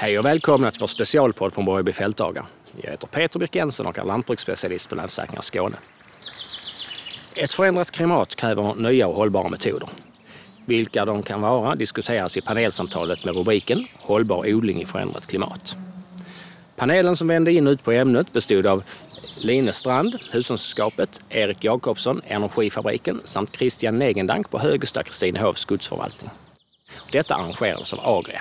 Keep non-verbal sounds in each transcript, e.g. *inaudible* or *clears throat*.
Hej och välkomna till vår specialpodd från Borgeby fältdagar. Jag heter Peter Birkensen och är lantbruksspecialist på Länsförsäkringar Skåne. Ett förändrat klimat kräver nya och hållbara metoder. Vilka de kan vara diskuteras i panelsamtalet med rubriken Hållbar odling i förändrat klimat. Panelen som vände in ut på ämnet bestod av Line Strand, Hushållningssällskapet, Erik Jakobsson, Energifabriken samt Christian Negendank på Högsta Kristinehovs skogsförvaltning. Detta arrangerades av Agria.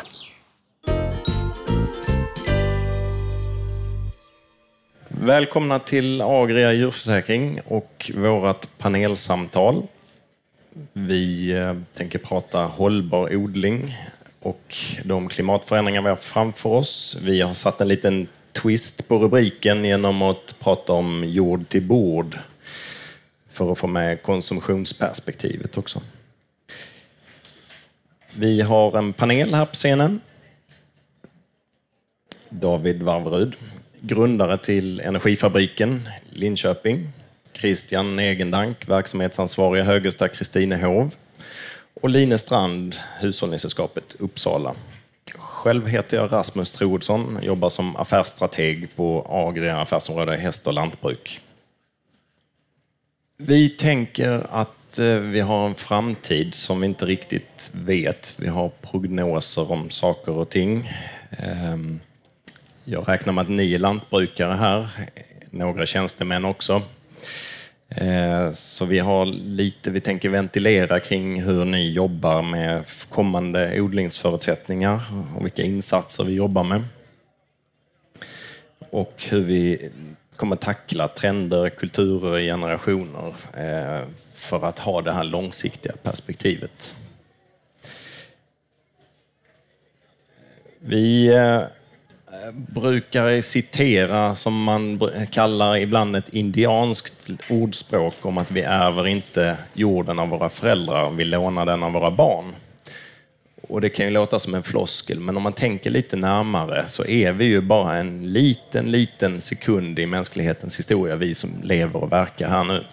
Välkomna till Agria djurförsäkring och vårt panelsamtal. Vi eh, tänker prata hållbar odling och de klimatförändringar vi har framför oss. Vi har satt en liten twist på rubriken genom att prata om jord till bord för att få med konsumtionsperspektivet också. Vi har en panel här på scenen. David Varverud, grundare till Energifabriken Linköping. Christian Negendank, verksamhetsansvarig i Högesta Kristinehov. Och Line Strand, Hushållningssällskapet Uppsala. Själv heter jag Rasmus Troedsson, jobbar som affärsstrateg på Agria affärsområde häst och lantbruk. Vi tänker att eh, vi har en framtid som vi inte riktigt vet. Vi har prognoser om saker och ting. Ehm, jag räknar med att ni är lantbrukare här, några tjänstemän också. Eh, så vi har lite, vi tänker ventilera kring hur ni jobbar med kommande odlingsförutsättningar och vilka insatser vi jobbar med. Och hur vi kommer tackla trender, kulturer, generationer eh, för att ha det här långsiktiga perspektivet. Vi eh, brukar citera, som man kallar ibland ett indianskt ordspråk om att vi ärver inte jorden av våra föräldrar, vi lånar den av våra barn. Och Det kan ju låta som en floskel, men om man tänker lite närmare så är vi ju bara en liten, liten sekund i mänsklighetens historia, vi som lever och verkar här nu.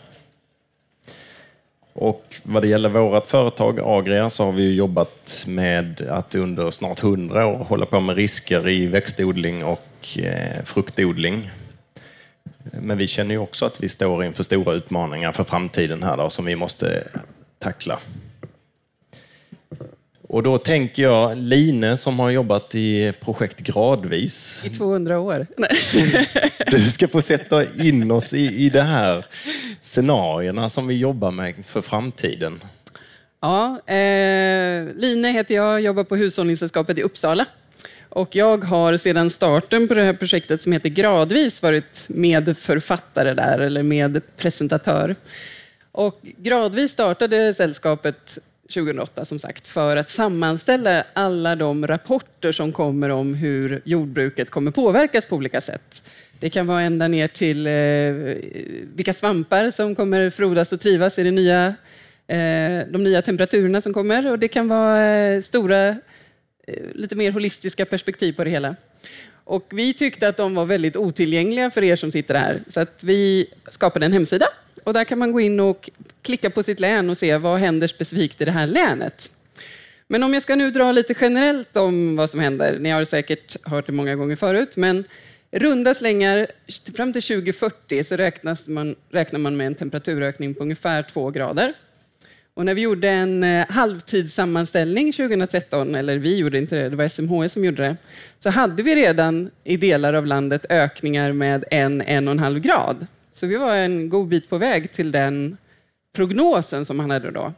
Och vad det gäller vårt företag Agria så har vi jobbat med att under snart hundra år hålla på med risker i växtodling och eh, fruktodling. Men vi känner ju också att vi står inför stora utmaningar för framtiden här då, som vi måste tackla. Och då tänker jag Line som har jobbat i projekt Gradvis. I 200 år. Du ska få sätta in oss i, i de här scenarierna som vi jobbar med för framtiden. Ja, eh, Line heter jag, jobbar på Hushållningssällskapet i Uppsala. Och jag har sedan starten på det här projektet som heter Gradvis varit medförfattare där, eller medpresentatör. Och Gradvis startade sällskapet 2008 som sagt, för att sammanställa alla de rapporter som kommer om hur jordbruket kommer påverkas på olika sätt. Det kan vara ända ner till eh, vilka svampar som kommer frodas och trivas i det nya, eh, de nya temperaturerna som kommer. Och det kan vara eh, stora, eh, lite mer holistiska perspektiv på det hela. Och vi tyckte att de var väldigt otillgängliga för er som sitter här, så att vi skapade en hemsida och där kan man gå in och klicka på sitt län och se vad händer specifikt i det här länet. Men om jag ska nu dra lite generellt om vad som händer. Ni har säkert hört det många gånger förut, men runda slängar fram till 2040 så räknas man, räknar man med en temperaturökning på ungefär två grader. Och när vi gjorde en eh, halvtidssammanställning 2013, eller vi gjorde inte det, det var SMHI som gjorde det, så hade vi redan i delar av landet ökningar med en, en och en halv grad. Så vi var en god bit på väg till den prognosen som han hade då.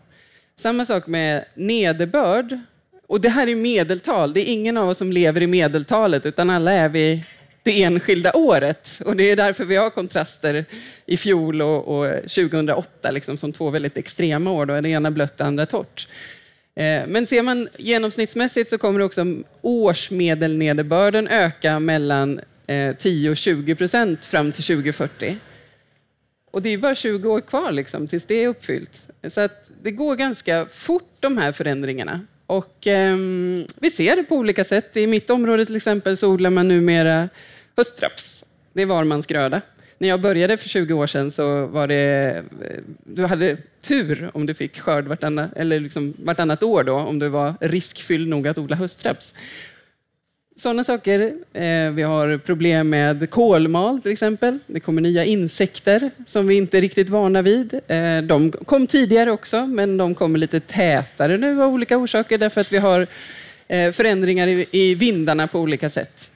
Samma sak med nederbörd. Och det här är medeltal. Det är ingen av oss som lever i medeltalet, utan alla är vi det enskilda året. Och det är därför vi har kontraster i fjol och, och 2008 liksom, som två väldigt extrema år. Då. Det ena blött, det andra torrt. Eh, men ser man genomsnittsmässigt så kommer också årsmedelnederbörden öka mellan eh, 10 och 20 procent fram till 2040. Och det är bara 20 år kvar liksom, tills det är uppfyllt. Så att det går ganska fort de här förändringarna. Och eh, vi ser det på olika sätt. I mitt område till exempel så odlar man numera höstraps. Det är var mans gröda. När jag började för 20 år sedan så var det... Eh, du hade tur om du fick skörd vartannat, eller liksom vartannat år då, om du var riskfylld nog att odla höstraps. Sådana saker. Eh, vi har problem med kolmal till exempel. Det kommer nya insekter som vi inte är riktigt vana vid. Eh, de kom tidigare också, men de kommer lite tätare nu av olika orsaker därför att vi har förändringar i vindarna på olika sätt.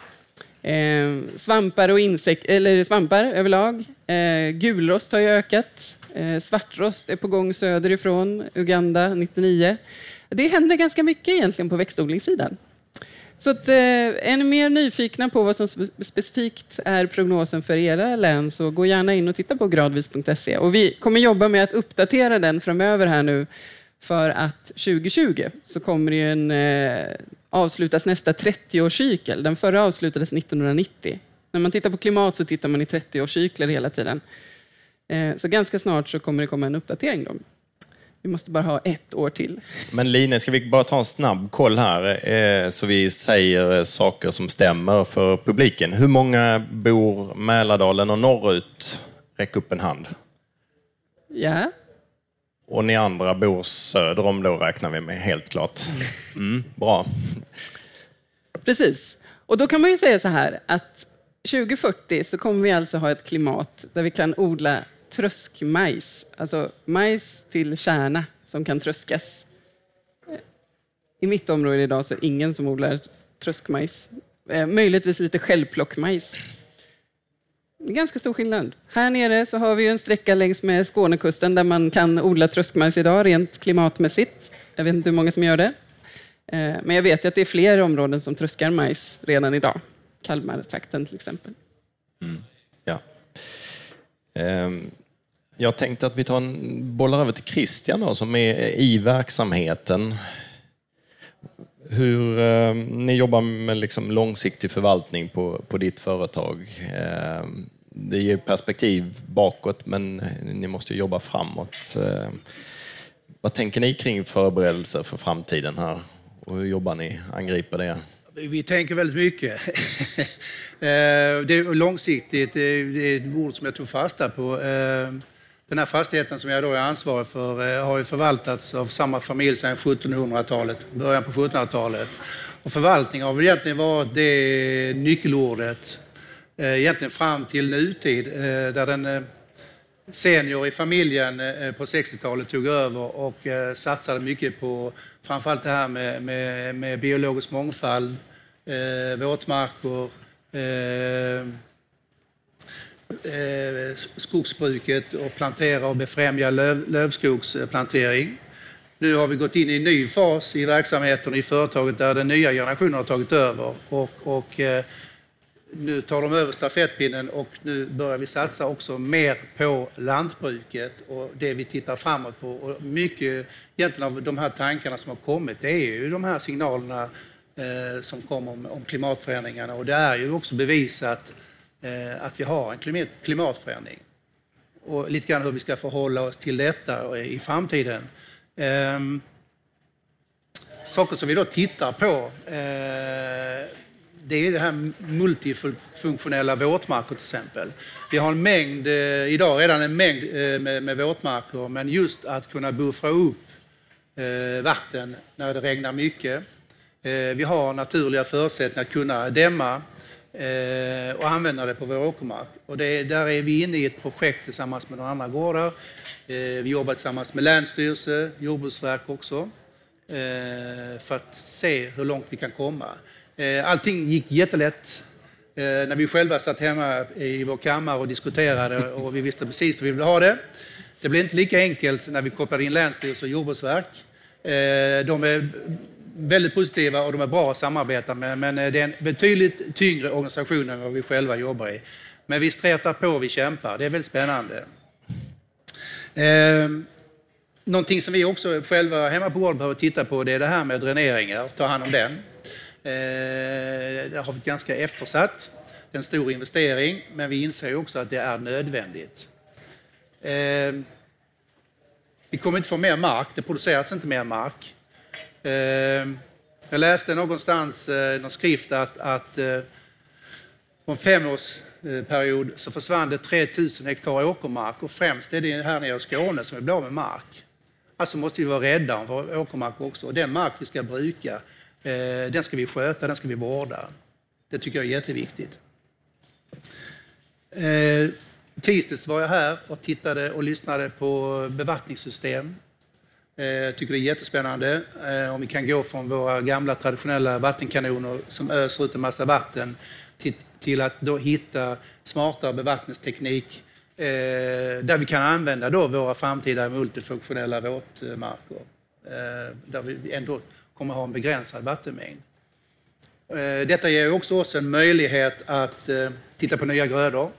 Eh, svampar, och insek eller svampar överlag. Eh, gulrost har ju ökat. Eh, svartrost är på gång söderifrån, Uganda 99. Det händer ganska mycket egentligen på växtodlingssidan. Så att, eh, är ni mer nyfikna på vad som specifikt är prognosen för era län så gå gärna in och titta på gradvis.se. Och vi kommer jobba med att uppdatera den framöver här nu för att 2020 så kommer det en, eh, avslutas nästa 30-årscykel. Den förra avslutades 1990. När man tittar på klimat så tittar man i 30-årscykler hela tiden. Eh, så ganska snart så kommer det komma en uppdatering. Då. Vi måste bara ha ett år till. Men Line, ska vi bara ta en snabb koll här eh, så vi säger saker som stämmer för publiken. Hur många bor Mälardalen och norrut? Räck upp en hand. Ja. Och ni andra bor söder om då räknar vi med, helt klart. Mm, bra. Precis. Och då kan man ju säga så här att 2040 så kommer vi alltså ha ett klimat där vi kan odla tröskmajs, alltså majs till kärna som kan tröskas. I mitt område idag så är det ingen som odlar tröskmajs. Eh, möjligtvis lite självplockmajs. Det är ganska stor skillnad. Här nere så har vi en sträcka längs med Skånekusten där man kan odla tröskmajs idag, rent klimatmässigt. Jag vet inte hur många som gör det. Eh, men jag vet att det är fler områden som tröskar majs redan idag. Kalmartrakten till exempel. Mm. Ja. Um, jag tänkte att vi tar en, bollar över till Christian då, som är i verksamheten. Hur eh, Ni jobbar med liksom långsiktig förvaltning på, på ditt företag. Eh, det ger perspektiv bakåt, men ni måste jobba framåt. Eh, vad tänker ni kring förberedelser för framtiden här? Och hur jobbar ni? Angriper det? Vi tänker väldigt mycket. *laughs* Eh, det är långsiktigt, det är ett ord som jag tog fasta på. Eh, den här fastigheten som jag då är ansvarig för eh, har ju förvaltats av samma familj sedan 1700-talet, början på 1700-talet. Och förvaltning har väl egentligen varit det nyckelordet eh, egentligen fram till nutid, eh, där den senior i familjen på 60-talet tog över och satsade mycket på framförallt det här med, med, med biologisk mångfald, våtmarker, Eh, skogsbruket och plantera och befrämja löv, lövskogsplantering. Nu har vi gått in i en ny fas i verksamheten i företaget där den nya generationen har tagit över. Och, och eh, nu tar de över stafettpinnen och nu börjar vi satsa också mer på lantbruket och det vi tittar framåt på. Och mycket egentligen av de här tankarna som har kommit, det är ju de här signalerna eh, som kommer om, om, klimatförändringarna och det är ju också bevisat Eh, att vi har en klimatförändring. Och lite grann hur vi ska förhålla oss till detta i framtiden. Ehm, saker som vi då tittar på eh, det är det här multifunktionella våtmarker till exempel. Vi har en mängd, eh, idag redan en mängd med, med våtmarker, men just att kunna buffra upp vatten när det regnar mycket. Vi har naturliga förutsättningar att kunna dämma Eh, och använda det på vår åkermark. Och det, där är vi inne i ett projekt tillsammans med några andra gårdar. Eh, vi jobbar tillsammans med Länsstyrelse, Jordbruksverk också, eh, för att se hur långt vi kan komma. Eh, allting gick jättelätt. När vi själva satt hemma i vår kammare och diskuterade och vi visste precis hur vi ville ha det. Det blev inte lika enkelt när vi kopplade in Länsstyrelsen och Jordbruksverk. De är väldigt positiva och de är bra att samarbeta med, men eh, det är en betydligt tyngre organisation än vad vi själva jobbar i. Men vi stretar på, vi kämpar. Det är väldigt spännande. Ehm, någonting som vi också själva hemma på gården behöver titta på det är det här med dräneringar, ta hand om den. Eh, det har vi ganska eftersatt. Det är en stor investering, men vi inser också att det är nödvändigt. Eh, vi kommer inte få mer mark, det produceras inte mer mark. Eh, jag läste någonstans eh, någon skrift att, att eh, på en femårsperiod eh, så försvann det 3000 hektar åkermark och främst är det här nere i Skåne som vi blir av med mark. Alltså måste vi vara rädda om vår åkermark också och den mark vi ska bruka Eh, den ska vi sköta, den ska vi vårda. Det tycker jag är jätteviktigt. Eh, tisdags var jag här och tittade och lyssnade på bevattningssystem. Eh, jag tycker det är jättespännande eh, om vi kan gå från våra gamla traditionella vattenkanoner som öser ut en massa vatten till, till att då hitta smartare bevattningsteknik eh, där vi kan använda då våra framtida multifunktionella våtmarker. Eh, där vi ändå kommer ha en begränsad vattenmängd. Eh, detta ger också oss en möjlighet att eh, titta på nya grödor.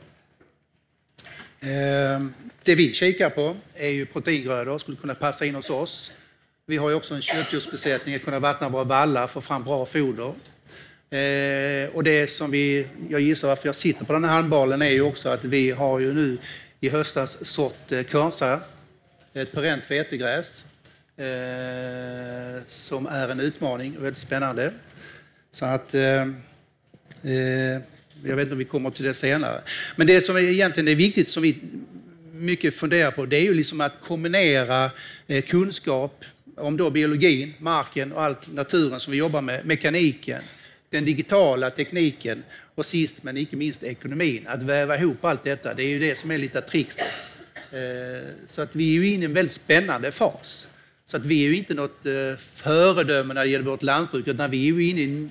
Eh, det vi kikar på är ju proteingrödor, skulle kunna passa in hos oss. Vi har ju också en köttdjursbesättning att kunna vattna våra vallar, få fram bra foder. Eh, och det som vi, jag gissar varför jag sitter på den här handbollen är ju också att vi har ju nu i höstas sått eh, körsa, ett perent vetegräs, eh, som är en utmaning och väldigt spännande. Så att, eh, eh, jag vet inte om vi kommer till det senare. Men det som är egentligen är viktigt, som vi mycket funderar på, det är ju liksom att kombinera eh, kunskap om då biologin, marken och allt naturen som vi jobbar med, mekaniken, den digitala tekniken och sist men icke minst ekonomin. Att väva ihop allt detta, det är ju det som är lite trixet. Eh, så att vi är ju inne i en väldigt spännande fas. Så att vi är ju inte något eh, föredöme när det gäller vårt lantbruk, utan vi är ju inne i en,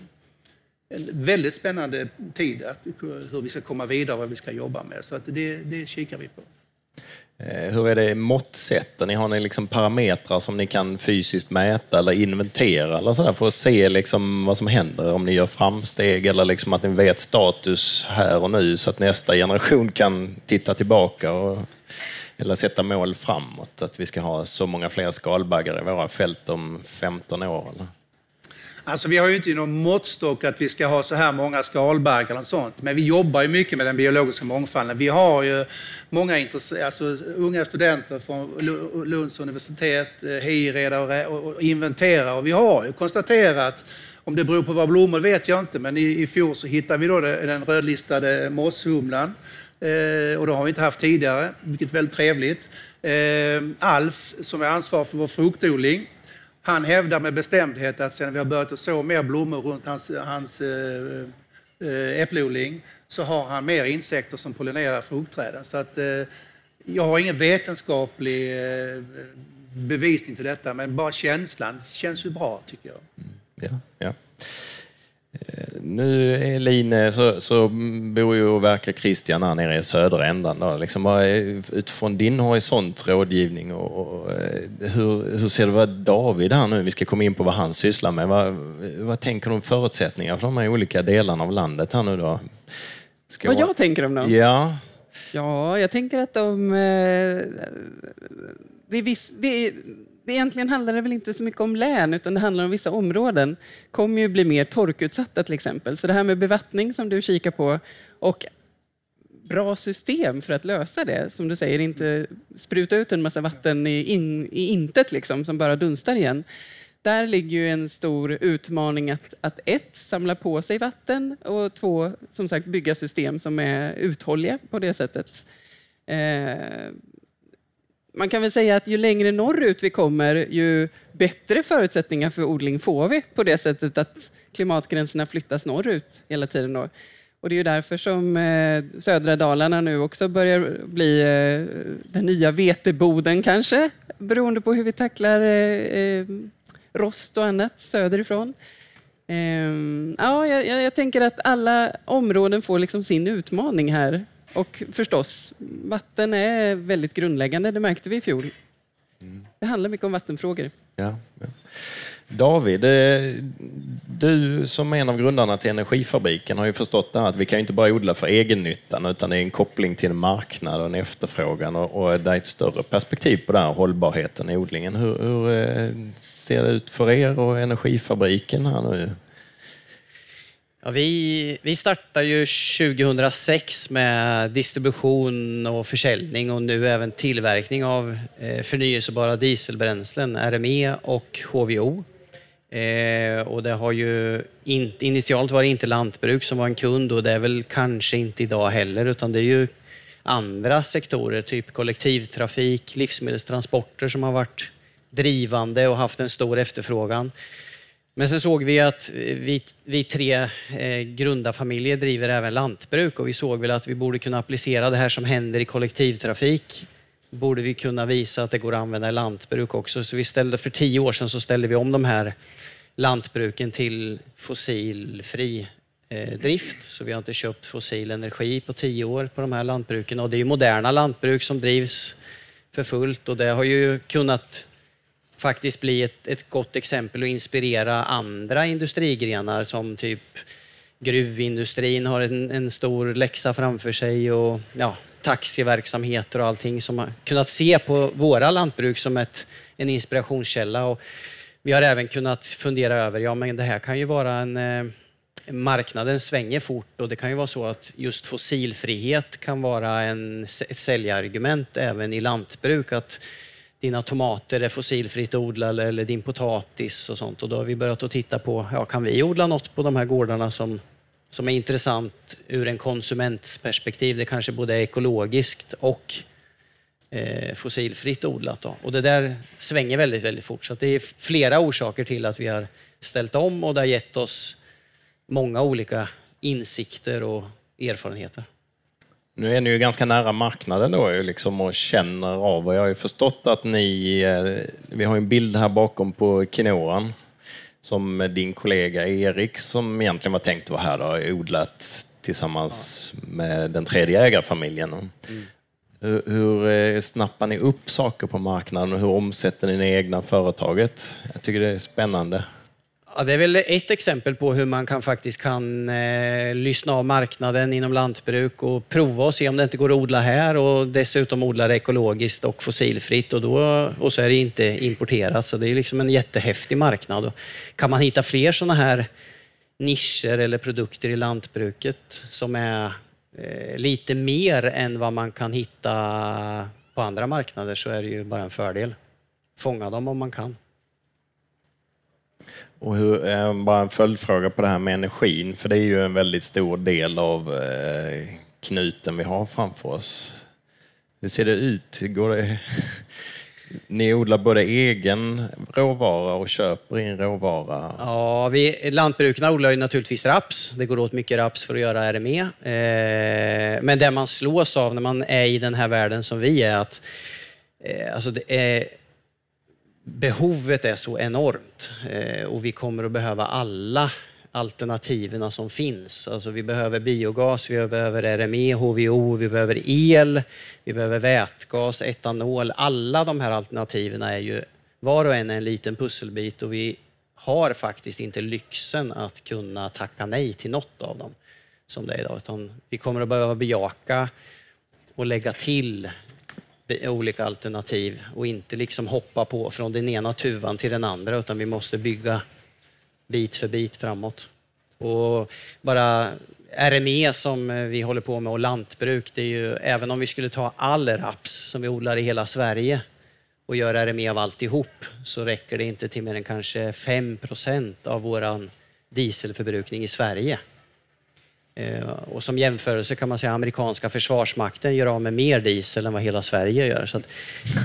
en väldigt spännande tid, att, hur vi ska komma vidare och vad vi ska jobba med. Så att det, det kikar vi på. Eh, hur är det måttsätten? Har ni liksom parametrar som ni kan fysiskt mäta eller inventera eller så för att se liksom vad som händer? Om ni gör framsteg eller liksom att ni vet status här och nu så att nästa generation kan titta tillbaka och, eller sätta mål framåt? Att vi ska ha så många fler skalbaggar i våra fält om 15 år? Eller? Alltså vi har ju inte någon måttstock att vi ska ha så här många skalbaggar eller sånt, men vi jobbar ju mycket med den biologiska mångfalden. Vi har ju många alltså, unga studenter från Lunds universitet, eh, Hireda och, och inventerar och vi har ju konstaterat om det beror på våra blommor vet jag inte, men i, i fjol så hittade vi då den rödlistade mosshumlan. Eh, och det har vi inte haft tidigare, vilket är väldigt trevligt. Eh, Alf, som är ansvarig för vår fruktodling, han hävdar med bestämdhet att sedan vi har börjat så mer blommor runt hans, hans eh, eh, äppleodling så har han mer insekter som pollinerar fruktträden. Så att, eh, jag har ingen vetenskaplig bevisning till detta, men bara känslan känns ju bra tycker jag. Mm, ja, ja. Nu Eline, så, så bor ju och verkar Christian här nere i södra ändan. Då. Liksom, utifrån din horisont, rådgivning, och, och, eh, hur, hur ser du vad David här nu, vi ska komma in på vad han sysslar med. Vad, vad tänker du om förutsättningar för de här olika delarna av landet här nu då? Ska vad jag tänker om dem? Ja. Ja, jag tänker att de... Eh, det är, viss, det är det egentligen handlar det väl inte så mycket om län, utan det handlar om vissa områden. kommer ju bli mer torkutsatta till exempel. Så det här med bevattning som du kikar på och bra system för att lösa det. Som du säger, inte spruta ut en massa vatten i, in, i intet liksom, som bara dunstar igen. Där ligger ju en stor utmaning att, att ett, samla på sig vatten och två, som sagt bygga system som är uthålliga på det sättet. Eh, man kan väl säga att ju längre norrut vi kommer, ju bättre förutsättningar för odling får vi på det sättet att klimatgränserna flyttas norrut hela tiden. Då. Och det är ju därför som eh, södra Dalarna nu också börjar bli eh, den nya veteboden kanske, beroende på hur vi tacklar eh, rost och annat söderifrån. Ehm, ja, jag, jag tänker att alla områden får liksom sin utmaning här och förstås, vatten är väldigt grundläggande, det märkte vi i fjol. Mm. Det handlar mycket om vattenfrågor. Ja, ja. David, eh, du som är en av grundarna till Energifabriken har ju förstått att vi kan inte bara odla för egennyttan utan det är en koppling till en marknad och en efterfrågan och, det är ett större perspektiv på den här hållbarheten i odlingen. Hur, hur eh, ser det ut för er och Energifabriken här nu? Ja, vi, vi startade ju 2006 med distribution och försäljning och nu även tillverkning av eh, förnyelsebara dieselbränslen, RME och HVO. Eh, och det har ju in, initialt var det inte lantbruk som var en kund och det är väl kanske inte idag heller utan det är ju andra sektorer, typ kollektivtrafik, livsmedelstransporter som har varit drivande och haft en stor efterfrågan. Men sen såg vi att vi, vi tre eh, grundarfamiljer driver även lantbruk och vi såg väl att vi borde kunna applicera det här som händer i kollektivtrafik. Borde vi kunna visa att det går att använda i lantbruk också. Så vi ställde för tio år sedan så ställde vi om de här lantbruken till fossilfri eh, drift. Så vi har inte köpt fossil energi på tio år på de här lantbruken. Och det är moderna lantbruk som drivs för fullt och det har ju kunnat faktiskt bli ett, ett gott exempel och inspirera andra industrigrenar som typ gruvindustrin har en, en stor läxa framför sig och ja, taxiverksamheter och allting som har kunnat se på våra lantbruk som ett, en inspirationskälla. Och vi har även kunnat fundera över, ja men det här kan ju vara en eh, marknaden svänger fort och det kan ju vara så att just fossilfrihet kan vara en, ett säljargument även i lantbruk. Att dina tomater är fossilfritt odlade eller din potatis och sånt. Och då har vi börjat att titta på, ja, kan vi odla något på de här gårdarna som, som är intressant ur en konsumentsperspektiv? Det kanske både är ekologiskt och eh, fossilfritt odlat. Då. Och det där svänger väldigt, väldigt fort. Så det är flera orsaker till att vi har ställt om och det har gett oss många olika insikter och erfarenheter. Nu är ni ju ganska nära marknaden då liksom och känner av och jag har ju förstått att ni, eh, vi har en bild här bakom på Quinoan som din kollega Erik som egentligen var tänkt att vara här har odlat tillsammans med den tredje ägarfamiljen. Mm. Hur, hur eh, snappar ni upp saker på marknaden och hur omsätter ni det egna företaget? Jag tycker det är spännande. Ja, det är väl ett exempel på hur man kan, faktiskt kan eh, lyssna av marknaden inom lantbruk och prova och se om det inte går att odla här och dessutom odla det ekologiskt och fossilfritt och, då, och så är det inte importerat. Så det är liksom en jättehäftig marknad. Och kan man hitta fler sådana här nischer eller produkter i lantbruket som är eh, lite mer än vad man kan hitta på andra marknader så är det ju bara en fördel. Fånga dem om man kan. Och hur, eh, bara en följdfråga på det här med energin, för det är ju en väldigt stor del av eh, knuten vi har framför oss. Hur ser det ut? Går det, *laughs* ni odlar både egen råvara och köper in råvara? Ja, vi, lantbrukarna odlar ju naturligtvis raps. Det går åt mycket raps för att göra RME. Eh, men det man slås av när man är i den här världen som vi är, att eh, alltså det är behovet är så enormt eh, och vi kommer att behöva alla alternativen som finns. Alltså vi behöver biogas, vi behöver RME, HVO, vi behöver el, vi behöver vätgas, etanol. Alla de här alternativen är ju var och en en liten pusselbit och vi har faktiskt inte lyxen att kunna tacka nej till något av dem som det är idag. Utan vi kommer att behöva bejaka och lägga till olika alternativ och inte liksom hoppa på från den ena tuvan till den andra utan vi måste bygga bit för bit framåt. Och bara RME som vi håller på med och lantbruk, det är ju, även om vi skulle ta all raps som vi odlar i hela Sverige och göra RME av alltihop så räcker det inte till mer än kanske 5% av våran dieselförbrukning i Sverige. Eh, och som jämförelse kan man säga att amerikanska försvarsmakten gör av med mer diesel än vad hela Sverige gör. Så att,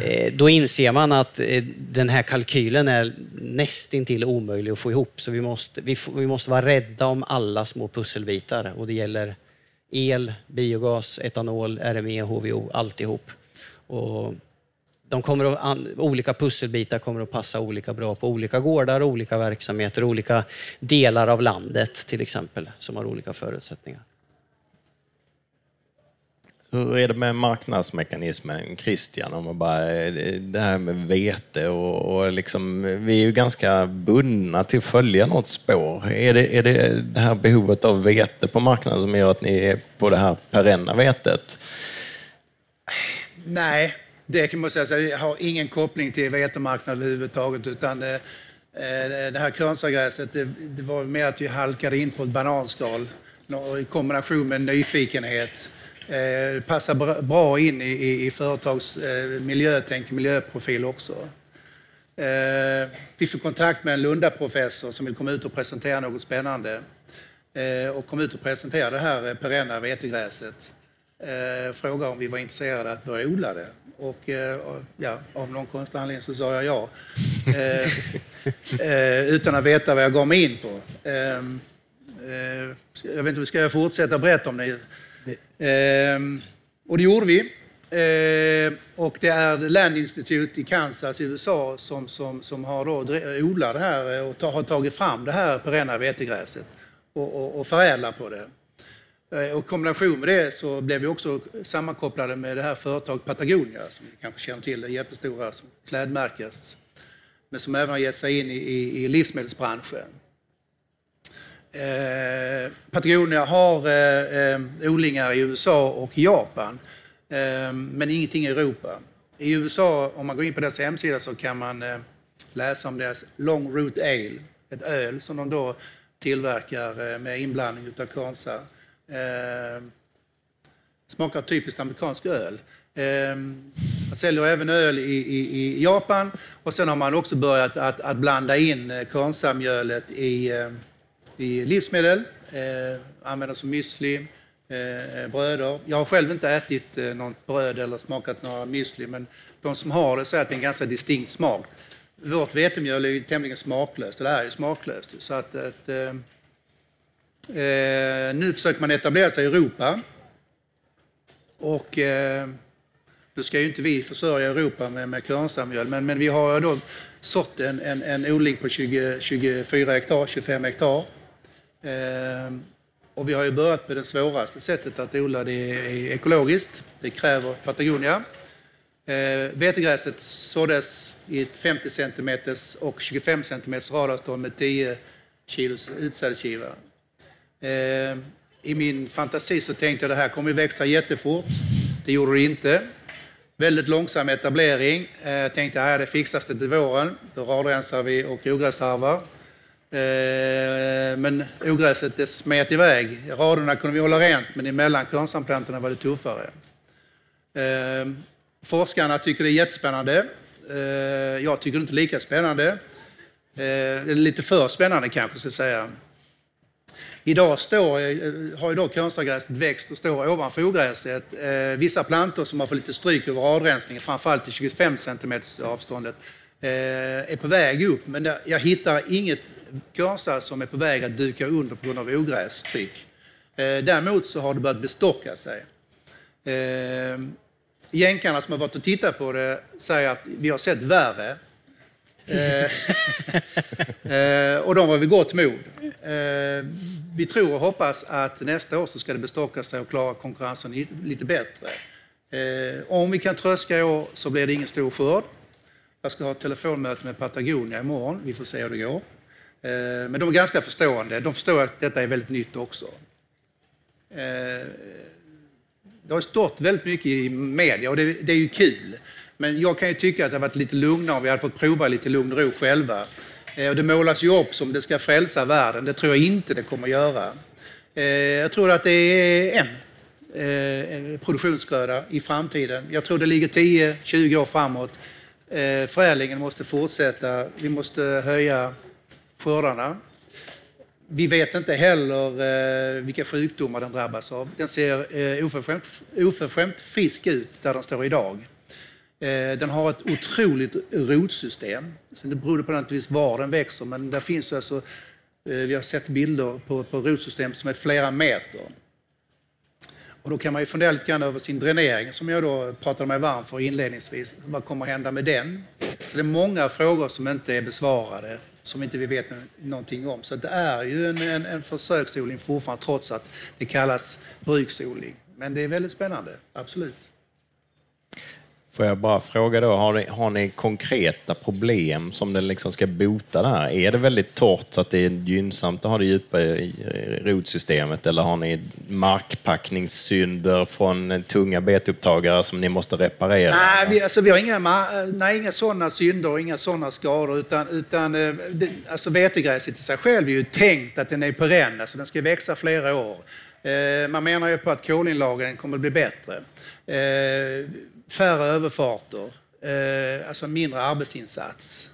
eh, då inser man att eh, den här kalkylen är nästintill omöjlig att få ihop. Så vi måste, vi, vi måste vara rädda om alla små pusselbitar och det gäller el, biogas, etanol, RME, HVO, alltihop. Och de kommer att, olika pusselbitar kommer att passa olika bra på olika gårdar, olika verksamheter, olika delar av landet till exempel, som har olika förutsättningar. Hur är det med marknadsmekanismen, Christian? Om bara, det här med vete och, och liksom, vi är ju ganska bundna till att följa något spår. Är det, är det det här behovet av vete på marknaden som gör att ni är på det här perenna vetet? Nej, det kan man säga, så har ingen koppling till vetemarknaden överhuvudtaget. Utan det, eh, det här krönsagräset, det, det var mer att vi halkade in på ett bananskal i kombination med nyfikenhet. Det eh, passar bra in i, i, i företags eh, miljötänk, miljöprofil också. Eh, vi fick kontakt med en Lundaprofessor som vill komma ut och presentera något spännande. Eh, och kom ut och presenterade det här perenna vetegräset. Frågade om vi var intresserade att börja odla det och eh, ja, av någon konstig anledning så sa jag ja. Eh, eh, utan att veta vad jag gav mig in på. Ehm, jag vet inte, ska jag fortsätta berätta om det? Ehm, och det gjorde vi. och det är Land Institute i Kansas i USA som, som, som har då odlat det här och har tagit fram det här perenna vetegräset och, och, och förädlar på det. Eh, och i kombination med det så blev vi också sammankopplade med det här företaget Patagonia, som ni kanske känner till, det jättestora klädmärkes, men som även har gett sig in i, i, i livsmedelsbranschen. Eh, Patagonia har eh, eh, odlingar i USA och Japan, eh, men ingenting i Europa. I USA, om man går in på deras hemsida, så kan man eh, läsa om deras Long Root Ale, ett öl som de då tillverkar eh, med inblandning av Kansa Eh, smakar typiskt amerikansk öl. Eh, man säljer även öl i, i, i, Japan och sen har man också börjat att, att blanda in eh, Konsamjölet i, eh, i livsmedel. Eh, använder som müsli, eh, bröder. Jag har själv inte ätit eh, något bröd eller smakat några müsli men de som har det säger att det är en ganska distinkt smak. Vårt vetemjöl är ju tämligen smaklöst, eller är ju smaklöst. Så att, att eh, Eh, nu försöker man etablera sig i Europa. Och eh, nu ska ju inte vi försörja Europa med, med körnsamjöl, men, men vi har då sått en, en, en odling på 20, 24 hektar, 25 hektar. Eh, och vi har ju börjat med det svåraste sättet att odla det ekologiskt. Det kräver Patagonia. Eh, vetegräset såddes i ett 50 cm och 25 cm radavstånd med 10 kilos utsädesgiva. Eh, I min fantasi så tänkte jag att det här kommer att växa jättefort. Det gjorde det inte. Väldigt långsam etablering. Jag eh, tänkte att det fixas det till våren. Då radrensar vi och ogräsharvar. Eh, men ogräset det smet iväg. Raderna kunde vi hålla rent, men emellan körnsamplantorna var det tuffare. Eh, forskarna tycker det är jättespännande. Eh, jag tycker det inte är lika spännande. Eh, lite för spännande kanske, ska jag säga. Idag står, eh, har idag konstgräset växt och står ovanför ogräset. Eh, vissa plantor som har fått lite stryk över radrensningen, framförallt i 25 cm avståndet, eh, är på väg upp. Men jag hittar inget konstgräs som är på väg att dyka under på grund av ogrästryck. Eh, däremot så har det börjat bestocka sig. Eh, jänkarna som har varit och tittat på det säger att vi har sett värre. Eh, *laughs* eh, och de var vid gott mod eh, vi tror och hoppas att nästa år så ska det bestocka sig och klara konkurrensen lite bättre. Eh, om vi kan tröska i år så blir det ingen stor skörd. Jag ska ha ett telefonmöte med Patagonia imorgon. Vi får se hur det går. Eh, men de är ganska förstående. De förstår att detta är väldigt nytt också. Eh, det har stått väldigt mycket i media och det, det är ju kul. Men jag kan ju tycka att det hade varit lite lugnare om vi hade fått prova lite lugn och ro själva. Eh, och det målas ju upp som det ska frälsa världen. Det tror jag inte det kommer att göra. Eh, jag tror att det är eh, en produktionsgröda i framtiden. Jag tror det ligger 10-20 år framåt. Förädlingen måste fortsätta. Vi måste höja skördarna. Vi vet inte heller vilka sjukdomar den drabbas av. Den ser oförskämt, oförskämt frisk ut där den står idag. Eh, den har ett otroligt rotsystem. Sen det beror på naturligtvis var den växer, men där finns alltså, eh, vi har sett bilder på, på rotsystem som är flera meter. Och då kan man ju fundera lite grann över sin dränering som jag då pratade mig varm för inledningsvis. Vad kommer att hända med den? Så det är många frågor som inte är besvarade, som inte vi vet någonting om. Så det är ju en, en, en försöksodling fortfarande, trots att det kallas bruksodling. Men det är väldigt spännande, absolut. Får jag bara fråga då, har ni, har ni konkreta problem som den liksom ska bota där? Är det väldigt torrt så att det är gynnsamt att ha det djupa rotsystemet eller har ni markpackningssynder från tunga betupptagare som ni måste reparera? Nej, vi, alltså, vi har inga, nej, inga sådana synder och inga sådana skador utan, utan eh, det, alltså, vetegräset i sig själv är ju tänkt att den är perenn, alltså den ska växa flera år. Eh, man menar ju på att kolinlagringen kommer att bli bättre. Eh, Färre överfarter, eh, alltså mindre arbetsinsats.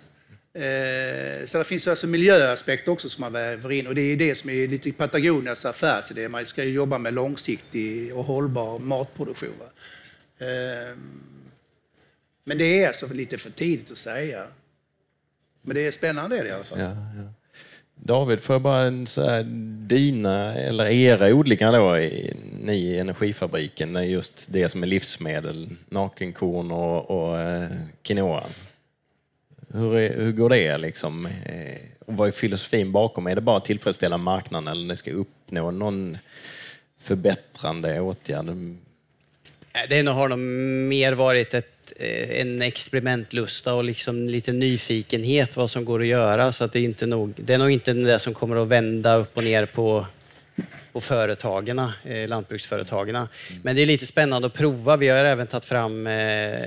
Eh, så det finns alltså miljöaspekter också som man väver in och det är det som är lite Patagonias affärsidé. Man ska ju jobba med långsiktig och hållbar matproduktion. Eh, Men det är alltså lite för tidigt att säga. Men det är spännande är det i alla fall. Ja, ja. David, får jag bara en så här, dina eller era odlingar då, i, ni i Energifabriken, just det som är livsmedel, nakenkorn och, och eh, quinoa. Hur, är, hur går det liksom? Eh, och vad är filosofin bakom? Är det bara att tillfredsställa marknaden eller ni ska uppnå någon förbättrande åtgärd? Eh, det har nog mer varit ett, en experimentlusta och liksom lite nyfikenhet vad som går att göra. Så att det, är inte nog, det är nog inte det som kommer att vända upp och ner på, på företagen, eh, lantbruksföretagen. Mm. Men det är lite spännande att prova. Vi har även tagit fram eh,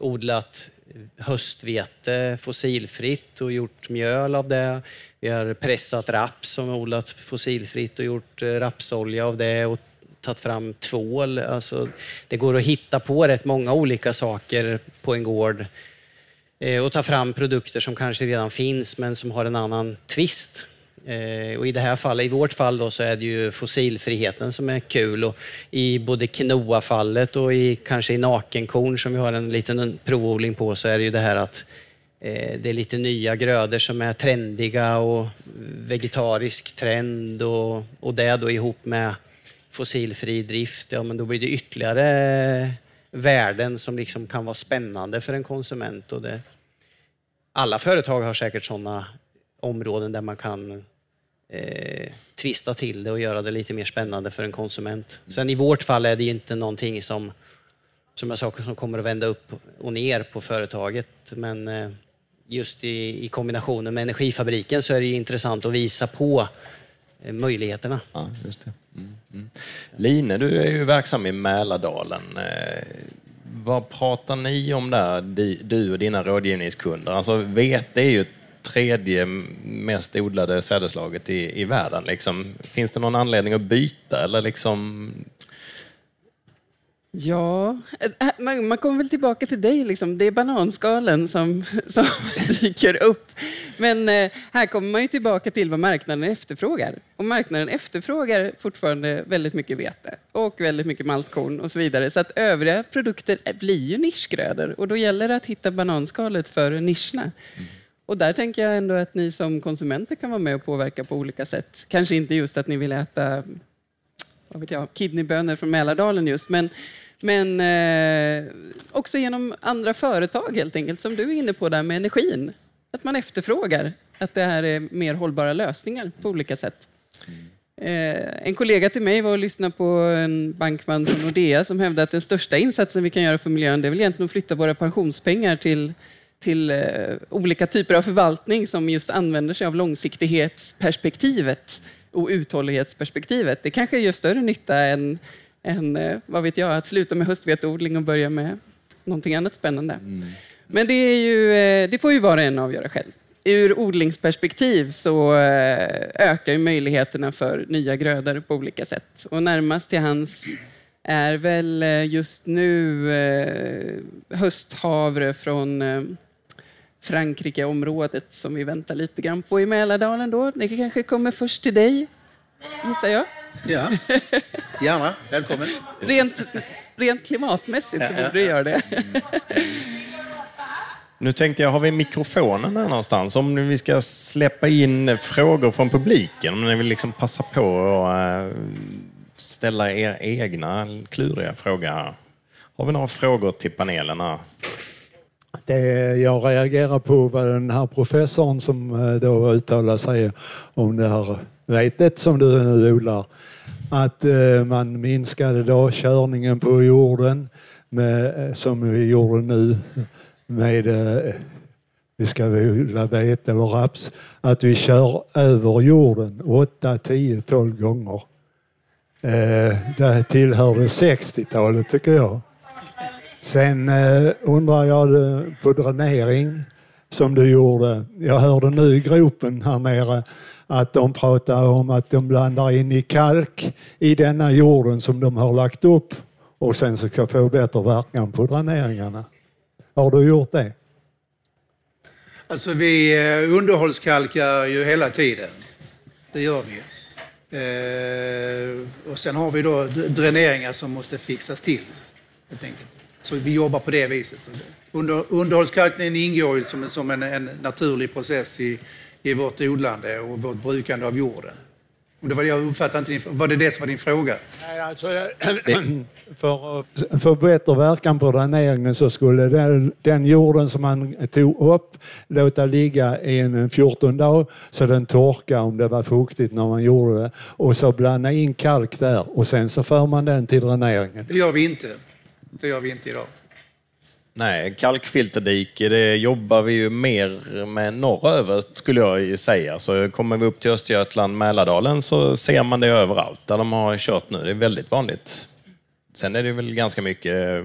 odlat höstvete fossilfritt och gjort mjöl av det. Vi har pressat raps som odlat fossilfritt och gjort eh, rapsolja av det och tagit fram tvål. Alltså, det går att hitta på rätt många olika saker på en gård eh, och ta fram produkter som kanske redan finns men som har en annan twist. Eh, och I det här fallet, i vårt fall då, så är det ju fossilfriheten som är kul. Och I både quinoa-fallet och i, kanske i nakenkorn som vi har en liten provodling på så är det ju det här att eh, det är lite nya grödor som är trendiga och vegetarisk trend och, och det då ihop med fossilfri drift, ja men då blir det ytterligare eh, värden som liksom kan vara spännande för en konsument. Och det, alla företag har säkert sådana områden där man kan eh, twista till det och göra det lite mer spännande för en konsument. Sen i vårt fall är det inte någonting som, som jag sa, som kommer att vända upp och ner på företaget. Men eh, just i, i kombinationen med Energifabriken så är det intressant att visa på möjligheterna. Ja, just det. Mm, mm. Line, du är ju verksam i Mälardalen. Eh, vad pratar ni om där, du och dina rådgivningskunder? Alltså, vete är ju tredje mest odlade sädeslaget i, i världen. Liksom. Finns det någon anledning att byta eller liksom Ja, äh, man, man kommer väl tillbaka till dig. Liksom. Det är bananskalen som, *laughs* som *laughs* dyker upp. Men eh, här kommer man ju tillbaka till vad marknaden efterfrågar. Och marknaden efterfrågar fortfarande väldigt mycket vete och väldigt mycket maltkorn och så vidare. Så att övriga produkter blir ju nischgrödor och då gäller det att hitta bananskalet för nischerna. Mm. Och där tänker jag ändå att ni som konsumenter kan vara med och påverka på olika sätt. Kanske inte just att ni vill äta vad vet jag, kidneybönor från Mälardalen just, men, men eh, också genom andra företag helt enkelt, som du är inne på där med energin. Att man efterfrågar att det här är mer hållbara lösningar på olika sätt. Eh, en kollega till mig var och lyssnade på en bankman från Nordea som hävdade att den största insatsen vi kan göra för miljön det är väl egentligen att flytta våra pensionspengar till till eh, olika typer av förvaltning som just använder sig av långsiktighetsperspektivet och uthållighetsperspektivet. Det kanske gör större nytta än, än eh, vad vet jag, att sluta med höstveteodling och börja med någonting annat spännande. Mm. Men det, ju, eh, det får ju var och en avgöra själv. Ur odlingsperspektiv så ökar ju möjligheterna för nya grödor på olika sätt. Och närmast till hans är väl just nu hösthavre från Frankrike-området som vi väntar lite grann på i Mälardalen då. Det kanske kommer först till dig, gissar jag. Ja, gärna. Välkommen. Rent, rent klimatmässigt så borde det göra det. Nu tänkte jag, har vi mikrofonen här någonstans? Om vi ska släppa in frågor från publiken, om ni vill liksom passa på att eh, ställa er egna kluriga frågor här. Har vi några frågor till panelen? Här? Det jag reagerar på var den här professorn som eh, då uttalar sig om det här vetet som du nu odlar. Att eh, man minskade då körningen på jorden med, eh, som vi gjorde nu med eh, vi ska odla vete eller raps, att vi kör över jorden 8, 10, 12 gånger. Det tillhörde 60-talet tycker jag. Sen undrar jag på dränering som du gjorde. Jag hörde nu i gropen här nere att de pratar om att de blandar in i kalk i denna jorden som de har lagt upp och sen ska få bättre verkan på dräneringarna. Har du gjort det? Alltså vi eh, underhållskalkar ju hela tiden. Det gör vi. Eh, och sen har vi då dräneringar som måste fixas till. Helt enkelt. Så vi jobbar på det viset. Under, underhållskalkningen ingår ju som, som en, en naturlig process i, i vårt odlande och vårt brukande av jorden. Det var, jag uppfattade inte var det det som var din fråga? Nej, alltså, *clears throat* för att få bättre verkan på dräneringen så skulle den, den jorden som man tog upp låta ligga i en 14 dagar så den torkar om det var fuktigt när man gjorde det. Och så blanda in kalk där och sen så för man den till dräneringen. Det gör vi inte. Det gör vi inte idag. Nej, kalkfilterdike det jobbar vi ju mer med norröver skulle jag säga. Så kommer vi upp till Östergötland, Mälardalen så ser man det överallt där de har kört nu. Det är väldigt vanligt. Sen är det väl ganska mycket eh,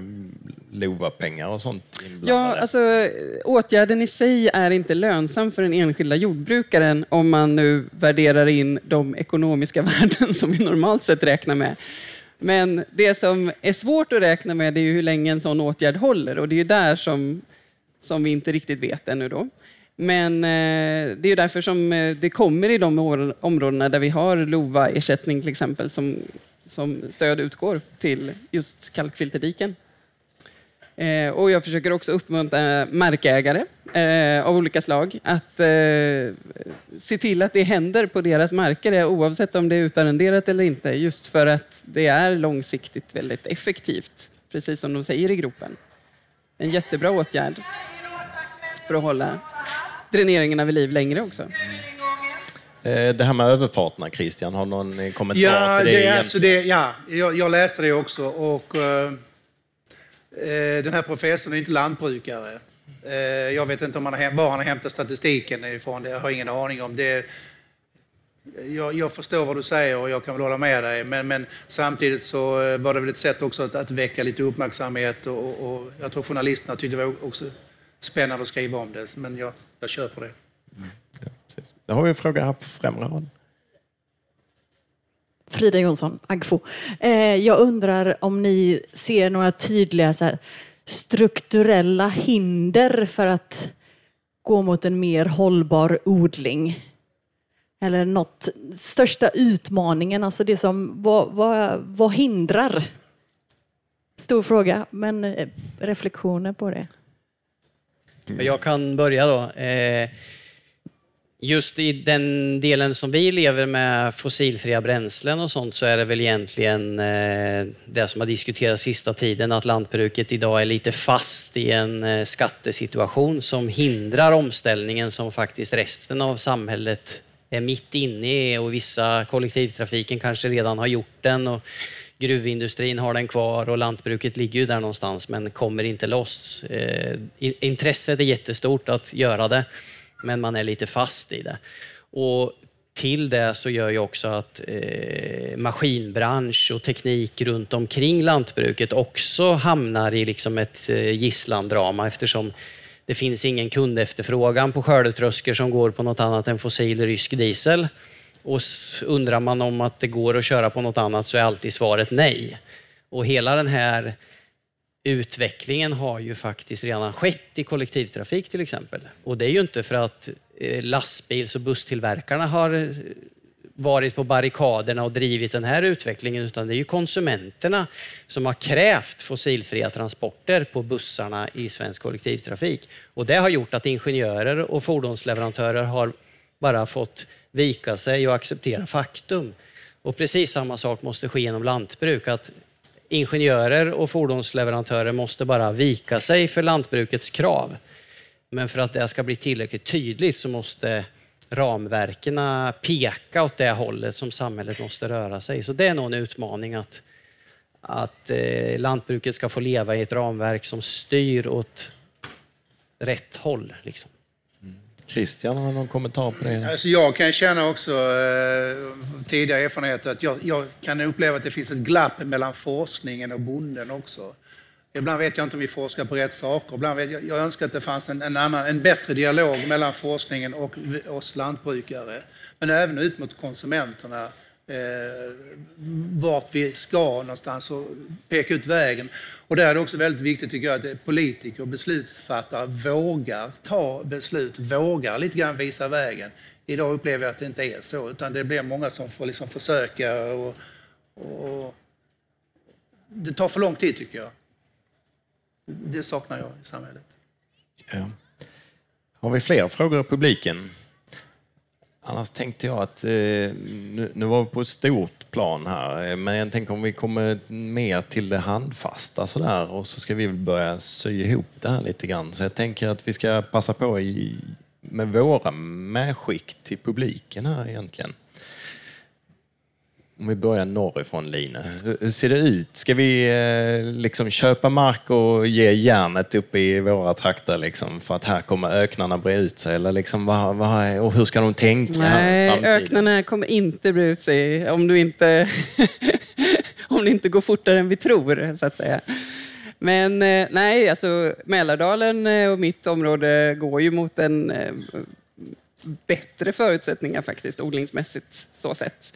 LOVA-pengar och sånt Ja, alltså åtgärden i sig är inte lönsam för den enskilda jordbrukaren om man nu värderar in de ekonomiska *laughs* värden som vi normalt sett räknar med. Men det som är svårt att räkna med är ju hur länge en sån åtgärd håller och det är ju där som, som vi inte riktigt vet ännu då. Men eh, det är ju därför som eh, det kommer i de områdena där vi har LOVA-ersättning till exempel som, som stöd utgår till just kalkfilterdiken. Eh, och jag försöker också uppmuntra markägare eh, av olika slag att eh, se till att det händer på deras marker oavsett om det är utarrenderat eller inte. Just för att det är långsiktigt väldigt effektivt, precis som de säger i gropen. En jättebra åtgärd för att hålla dräneringarna vid liv längre också. Det här med överfarterna, Christian, har någon kommentar ja, till det? det, alltså det ja, jag, jag, läste det också. och... Eh, den här professorn är inte lantbrukare. Eh, jag vet inte om han har, var han har hämtat statistiken ifrån. Det jag har ingen aning om. Det, jag, jag, förstår vad du säger och jag kan väl hålla med dig. Men, men samtidigt så eh, var det väl ett sätt också att, att väcka lite uppmärksamhet. Och, och, jag tror journalisterna tyckte det var också spännande att skriva om det. Men jag, jag köper det. Mm. Ja, precis. Då har vi en fråga här på främre rad. Frida Jonsson, Agfo. Eh, jag undrar om ni ser några tydliga här, strukturella hinder för att gå mot en mer hållbar odling? Eller något, största utmaningen, alltså det som, vad, vad, vad hindrar? Stor fråga, men eh, reflektioner på det? Jag kan börja då. Eh, Just i den delen som vi lever med fossilfria bränslen och sånt så är det väl egentligen eh, det som har diskuterats sista tiden att lantbruket idag är lite fast i en eh, skattesituation som hindrar omställningen som faktiskt resten av samhället är mitt inne i och vissa kollektivtrafiken kanske redan har gjort den och gruvindustrin har den kvar och lantbruket ligger ju där någonstans men kommer inte loss. Eh, intresset är jättestort att göra det men man är lite fast i det. Och till det så gör ju också att eh, maskinbransch och teknik runt omkring lantbruket också hamnar i liksom ett eh, gisslandrama eftersom det finns ingen kundefterfrågan på skördetröskor som går på något annat än fossil rysk diesel. Och undrar man om att det går att köra på något annat så är alltid svaret nej. Och hela den här utvecklingen har ju faktiskt redan skett i kollektivtrafik till exempel. Och det är ju inte för att eh, lastbils och busstillverkarna har eh, varit på barrikaderna och drivit den här utvecklingen, utan det är ju konsumenterna som har krävt fossilfria transporter på bussarna i svensk kollektivtrafik. Och det har gjort att ingenjörer och fordonsleverantörer har bara fått vika sig och acceptera faktum. Och precis samma sak måste ske inom lantbruk, att ingenjörer och fordonsleverantörer måste bara vika sig för lantbrukets krav. Men för att det ska bli tillräckligt tydligt så måste ramverken peka åt det hållet som samhället måste röra sig. Så det är nog en utmaning att, att eh, lantbruket ska få leva i ett ramverk som styr åt rätt håll. Liksom. Christian, har någon kommentar på det? Alltså jag kan känna också, eh, tidigare erfarenheter, att jag, jag, kan uppleva att det finns ett glapp mellan forskningen och bonden också. Ibland vet jag inte om vi forskar på rätt saker. Ibland vet jag, jag önskar att det fanns en, en, annan, en bättre dialog mellan forskningen och oss lantbrukare. Men även ut mot konsumenterna. Eh, vart vi ska någonstans och peka ut vägen. Och där är det också väldigt viktigt tycker jag att politiker och beslutsfattare vågar ta beslut, vågar lite grann visa vägen. Idag upplever jag att det inte är så, utan det blir många som får liksom försöka och, och det tar för lång tid tycker jag. Det saknar jag i samhället. Ja. Har vi fler frågor i publiken? Annars tänkte jag att, eh, nu, var vi på ett stort plan här, eh, men jag tänker om vi kommer mer till det handfasta sådär och så ska vi väl börja sy ihop det här lite grann. Så jag tänker att vi ska passa på i, med våra medskick till publiken här egentligen. Om vi börjar norrifrån Line. Hur hur ser det ut? Ska vi eh, liksom köpa mark och ge järnet uppe i våra trakter liksom, för att här kommer öknarna bre ut sig? Eller liksom, vad, vad, och hur ska de tänka Nej, öknarna kommer inte bre ut sig om du inte, *laughs* om det inte går fortare än vi tror, så att säga. Men eh, nej, alltså Mälardalen eh, och mitt område går ju mot en bättre förutsättningar faktiskt, odlingsmässigt så sett.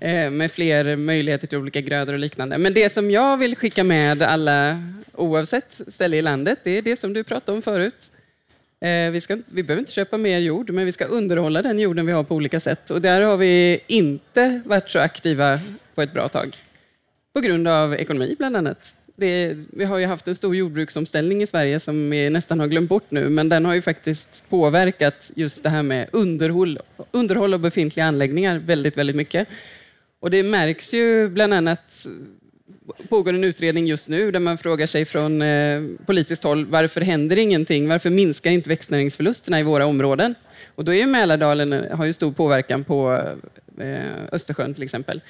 Eh, med fler möjligheter till olika grödor och liknande. Men det som jag vill skicka med alla, oavsett ställe i landet, det är det som du pratade om förut. Eh, vi, ska, vi behöver inte köpa mer jord, men vi ska underhålla den jorden vi har på olika sätt. Och där har vi inte varit så aktiva på ett bra tag. På grund av ekonomi bland annat. Det, vi har ju haft en stor jordbruksomställning i Sverige som vi nästan har glömt bort nu, men den har ju faktiskt påverkat just det här med underhåll, underhåll av befintliga anläggningar väldigt, väldigt mycket. Och det märks ju bland annat pågår en utredning just nu där man frågar sig från eh, politiskt håll varför händer ingenting? Varför minskar inte växtnäringsförlusterna i våra områden? Och då är ju Mälardalen eh, har ju stor påverkan på eh, Östersjön till exempel.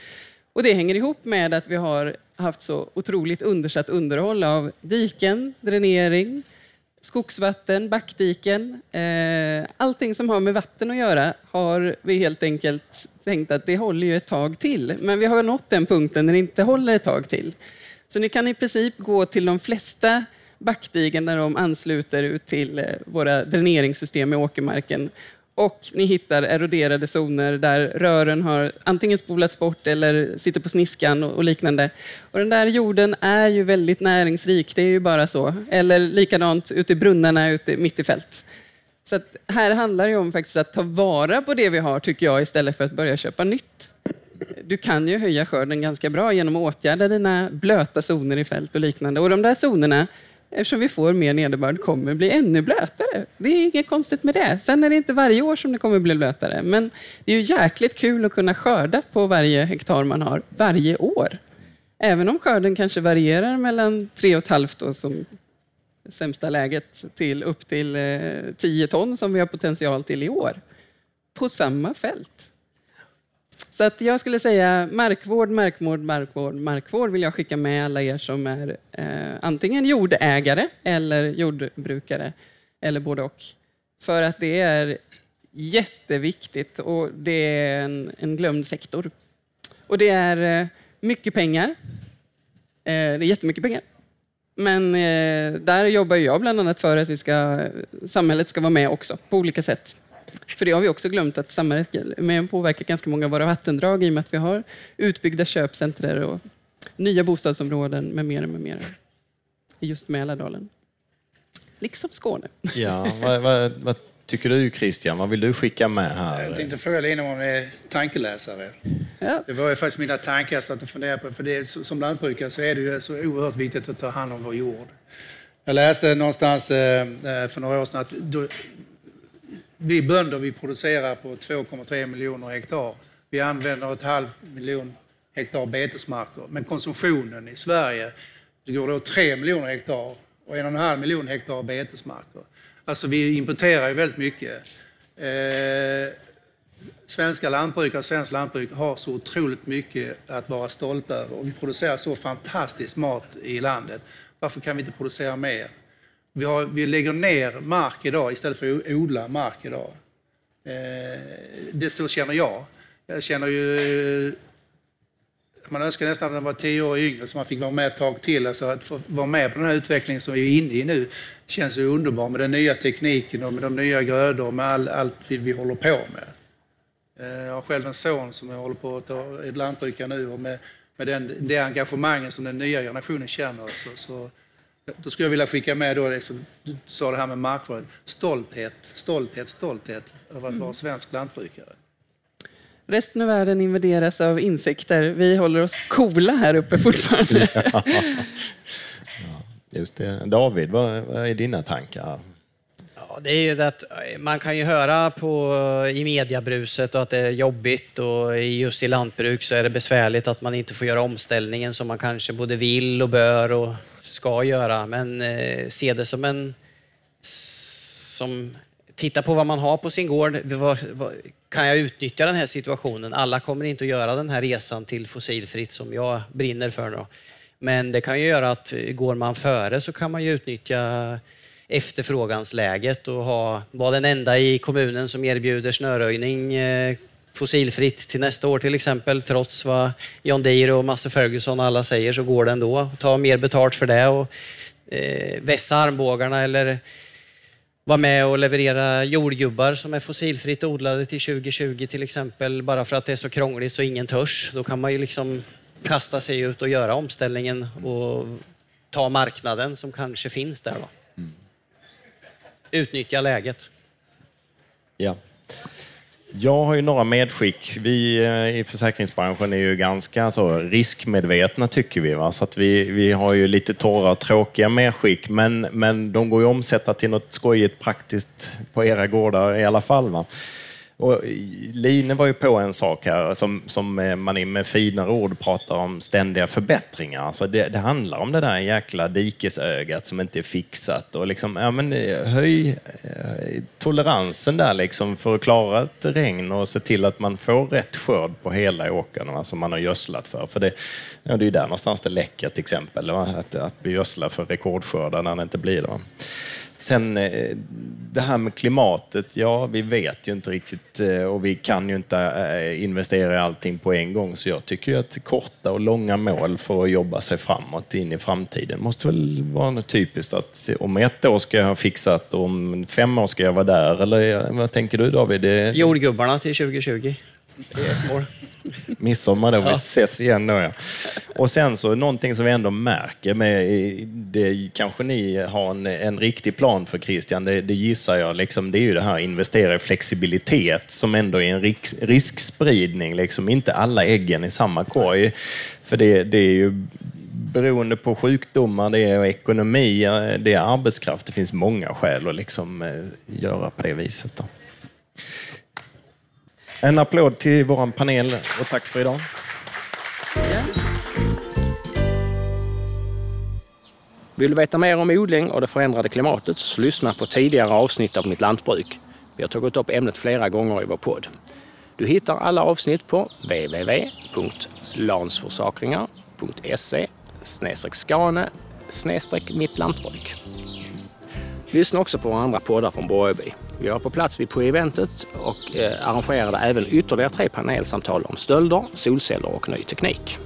Och det hänger ihop med att vi har haft så otroligt undersatt underhåll av diken, dränering, skogsvatten, backdiken. Eh, allting som har med vatten att göra har vi helt enkelt tänkt att det håller ju ett tag till. Men vi har nått den punkten när det inte håller ett tag till. Så ni kan i princip gå till de flesta backdigen när de ansluter ut till eh, våra dräneringssystem i åkermarken. Och ni hittar eroderade zoner där rören har antingen spolats bort eller sitter på sniskan och liknande. Och den där jorden är ju väldigt näringsrik, det är ju bara så. Eller likadant ute i brunnarna ute mitt i fält. Så att här handlar det om faktiskt att ta vara på det vi har, tycker jag, istället för att börja köpa nytt. Du kan ju höja skörden ganska bra genom att åtgärda dina blöta zoner i fält och liknande. Och de där zonerna, eftersom vi får mer nederbörd, kommer bli ännu blötare. Det är inget konstigt med det. Sen är det inte varje år som det kommer bli blötare. Men det är ju jäkligt kul att kunna skörda på varje hektar man har varje år. Även om skörden kanske varierar mellan 3,5 och som sämsta läget till upp till eh, 10 ton som vi har potential till i år. På samma fält. Så att jag skulle säga markvård, markvård, markvård, markvård vill jag skicka med alla er som är eh, antingen jordägare eller jordbrukare eller både och. För att det är jätteviktigt och det är en, en glömd sektor. Och det är eh, mycket pengar. Eh, det är jättemycket pengar. Men eh, där jobbar jag bland annat för att vi ska, samhället ska vara med också på olika sätt. För det har vi också glömt att samhället med och påverkar ganska många av våra vattendrag i och med att vi har utbyggda köpcentrer och nya bostadsområden med mera, med mera. I just Mälardalen. Liksom Skåne. Ja, vad, vad, vad tycker du Christian? Vad vill du skicka med Jag här? tänkte fråga Lina om hon är tankeläsare. Ja. Det var ju faktiskt mina tankar så att jag funderade på, för det, som lantbrukare så är det ju så oerhört viktigt att ta hand om vår jord. Jag läste någonstans eh, eh, för några år sedan att vi bönder vi producerar på 2,3 miljoner hektar. Vi använder ett halv miljon hektar betesmarker. Men konsumtionen i Sverige, det går då 3 miljoner hektar och en och en halv miljon hektar betesmarker. Alltså vi importerar ju väldigt mycket. Eh, svenska lantbrukare och svenskt lantbruk har så otroligt mycket att vara stolta över och vi producerar så fantastisk mat i landet. Varför kan vi inte producera mer? Vi, har, vi lägger ner mark idag istället för att odla mark idag. Eh, det så känner jag. Jag känner ju... Man önskar nästan att man var tio år yngre så man fick vara med ett tag till. Alltså att få vara med på den här utvecklingen som vi är inne i nu känns ju underbart med den nya tekniken och med de nya grödor och med all, allt vi, vi håller på med. Eh, Jag har själv en son som jag håller på att ta ett lantbrukare nu och med, med den, det engagemanget som den nya generationen känner så, så då skulle jag vilja skicka med då det som du sa det här med markvård. Stolthet, stolthet, stolthet över att vara svensk lantbrukare. Resten av världen invaderas av insekter. Vi håller oss coola här uppe fortfarande. *laughs* Just det. David, vad, vad är dina tankar? Ja, det är ju att eh, man kan ju höra på, i mediabruset och att det är jobbigt och just i lantbruk så är det besvärligt att man inte får göra omställningen som man kanske både vill och bör och ska göra. Men eh, se det som en... Som, titta på vad man har på sin gård. Vad, vad, kan jag utnyttja den här situationen? Alla kommer inte att göra den här resan till fossilfritt som jag brinner för. Då. Men det kan ju göra att eh, går man före så kan man ju utnyttja efterfrågansläget och ha, vara den enda i kommunen som erbjuder snöröjning eh, fossilfritt till nästa år till exempel. Trots vad John Deere och Masse Ferguson och alla säger så går det ändå. Ta mer betalt för det och eh, vässa armbågarna eller vara med och leverera jordgubbar som är fossilfritt odlade till 2020 till exempel. Bara för att det är så krångligt så ingen törs. Då kan man ju liksom kasta sig ut och göra omställningen och ta marknaden som kanske finns där. Då. Mm. Utnyttja läget. Ja. Jag har ju några medskick. Vi eh, i försäkringsbranschen är ju ganska så riskmedvetna tycker vi. Va? Så att vi, vi har ju lite torra och tråkiga medskick, men, men de går ju att omsätta till något skojigt praktiskt på era gårdar i alla fall. Va? Och Line var ju på en sak här som, som eh, man med finare ord pratar om ständiga förbättringar. Alltså det, det handlar om det där jäkla dikesögat som inte är fixat. Och liksom, ja, men, eh, höj eh, toleransen där liksom för att klara ett regn och se till att man får rätt skörd på hela åkern som man har gödslat för. För det, ja, det är ju där någonstans det läcker till exempel. Att, att vi gödslar för rekordskördar när det inte blir det. Sen eh, det här med klimatet, ja vi vet ju inte riktigt eh, och vi kan ju inte eh, investera i allting på en gång. Så jag tycker att korta och långa mål för att jobba sig framåt in i framtiden måste väl vara något typiskt att om ett år ska jag ha fixat och om fem år ska jag vara där. Eller vad tänker du David? Jordgubbarna till 2020. Det är ett mål. Midsommar då, vi ses igen då ja. Och sen så någonting som vi ändå märker med, det kanske ni har en, en riktig plan för Christian, det, det gissar jag, liksom, det är ju det här investera i flexibilitet som ändå är en risk, riskspridning, liksom inte alla äggen i samma korg. För det, det är ju beroende på sjukdomar, det är ekonomi, det är arbetskraft, det finns många skäl att liksom eh, göra på det viset. Då. En applåd till vår panel och tack för idag. Vill du veta mer om odling och det förändrade klimatet så lyssna på tidigare avsnitt av Mitt lantbruk. Vi har tagit upp ämnet flera gånger i vår podd. Du hittar alla avsnitt på www.lansforsakringar.se skane mitt lantbruk. Lyssna också på våra andra poddar från Borgeby. Vi var på plats vid på eventet och eh, arrangerade även ytterligare tre panelsamtal om stölder, solceller och ny teknik.